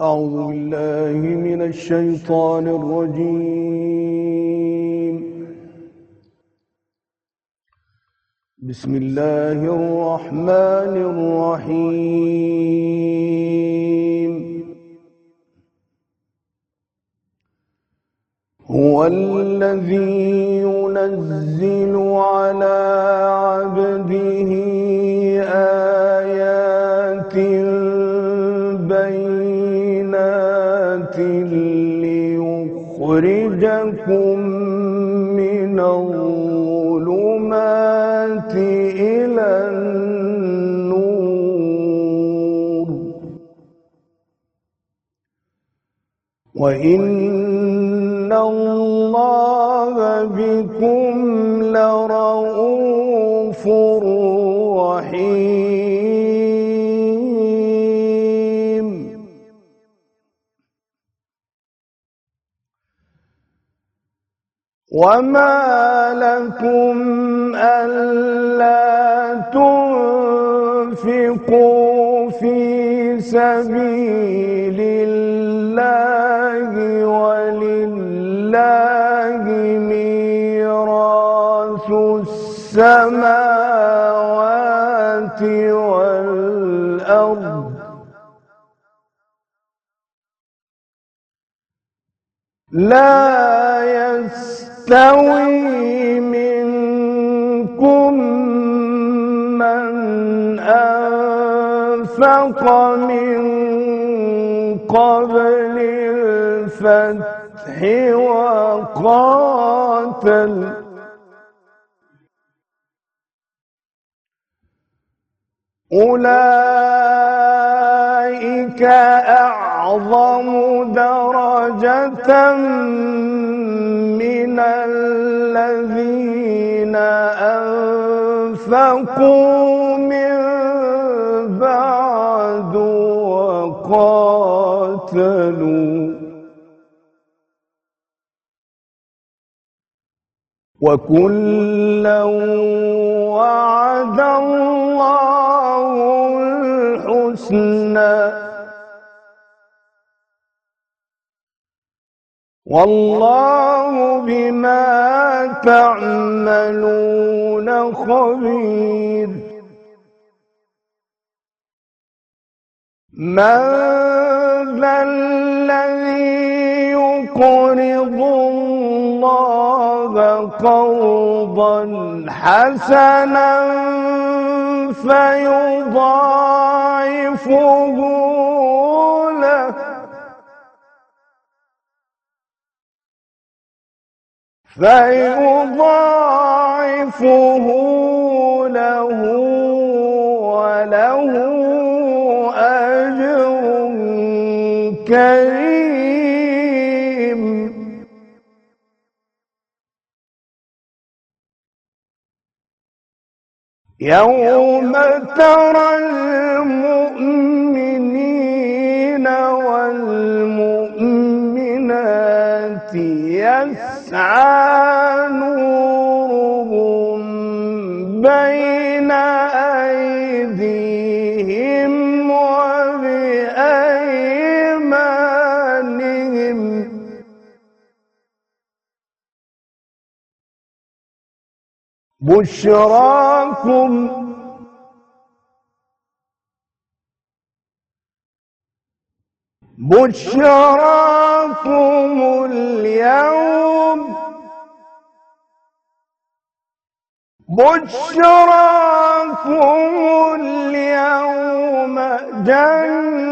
أعوذ بالله من الشيطان الرجيم. بسم الله الرحمن الرحيم. هو الذي ينزل على عبده ليخرجكم من الظلمات إلى النور وإن الله بكم لرؤوف رحيم وما لكم ألا تنفقوا في سبيل الله ولله ميراث السماوات والأرض لا يستوي منكم من أنفق من قبل الفتح وقاتل. أولئك أعظم درجة وقاتلوا. وكلا وعد الله الحسنى. والله بما تعملون خبير. من ذا الذي يقرض الله قرضا حسنا فيضاعفه فيضاعفه له وله أجر كريم يوم ترى المؤمنين والمؤمنات يسعى نورهم بين أيديهم وبأيمانهم. بشراكم بشراكم اليوم. بشراكم اليوم جنات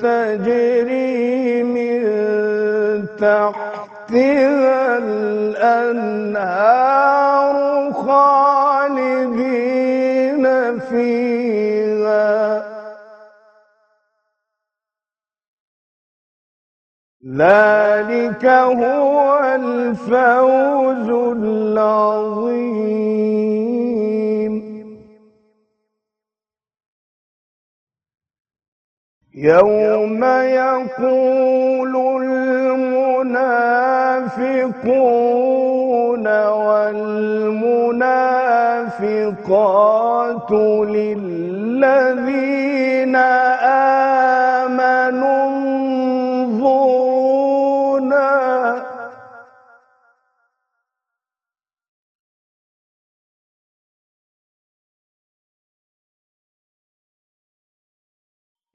تجري من تحتها الأنهار. ذلك هو الفوز العظيم. يوم يقول المنافقون والمنافقات للذين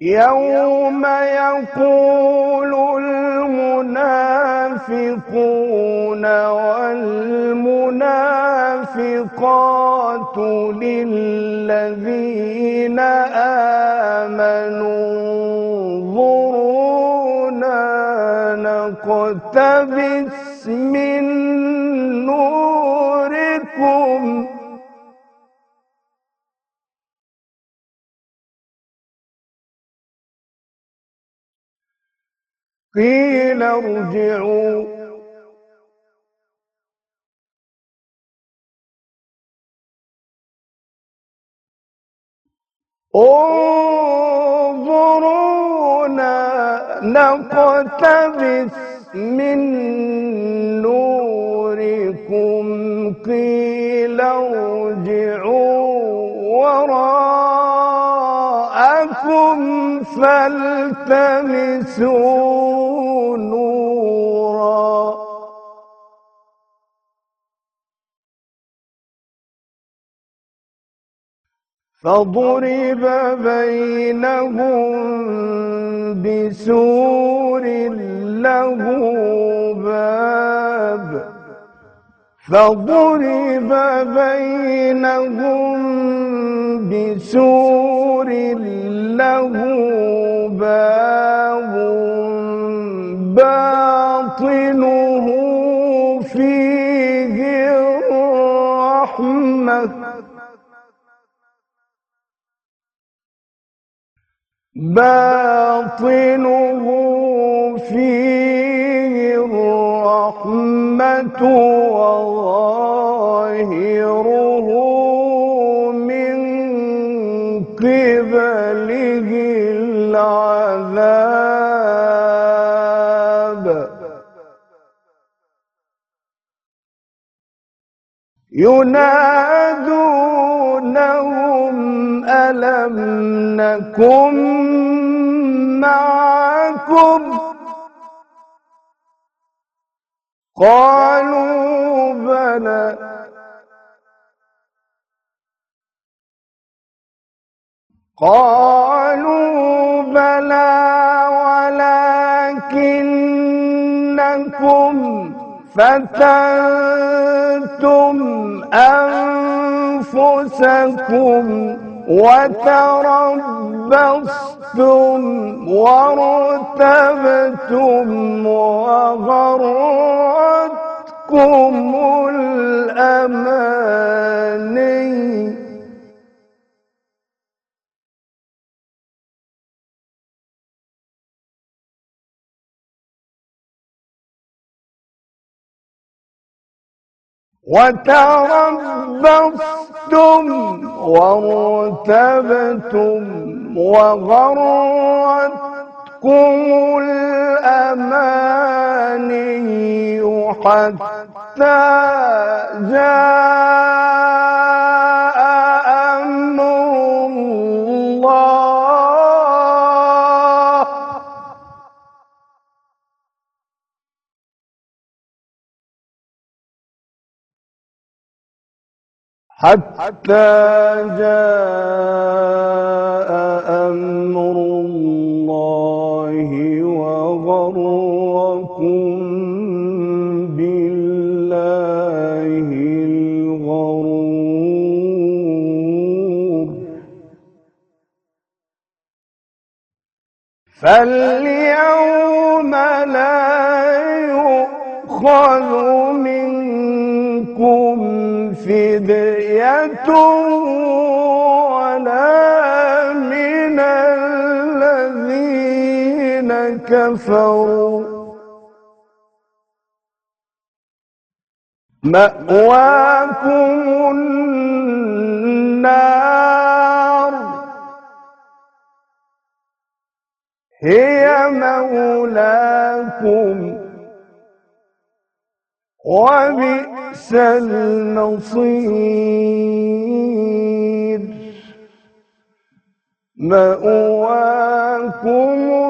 يوم يقول المنافقون والمنافقات للذين آمنوا انظرونا نقتبس من قيل ارجعوا. انظرونا نقتبس من نوركم. قيل ارجعوا وراءكم فالتمسوا. فضرب بينهم بسور له باب. فضرب بينهم بسور له باب. باطنه باطنه فيه الرحمة وظاهره من قبله العذاب. ينادونهم ألم نكن معكم قالوا بلى قالوا بلى ولكنكم فتنتم أنفسكم وتربصتم وارتبتم وغرتكم. وتربصتم وارتبتم وغرتكم الأماني حتى جاء حتى جاء أمر الله وغركم بالله الغرور. فاليوم لا يؤخذ فدية ولا من الذين كفروا. مأواكم النار. هي مولاكم وبئس المصير مأواكم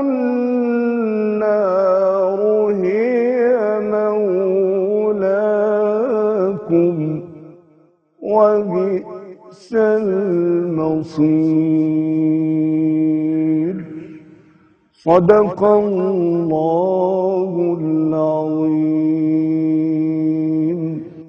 النار هي مولاكم وبئس المصير. صدق الله العظيم.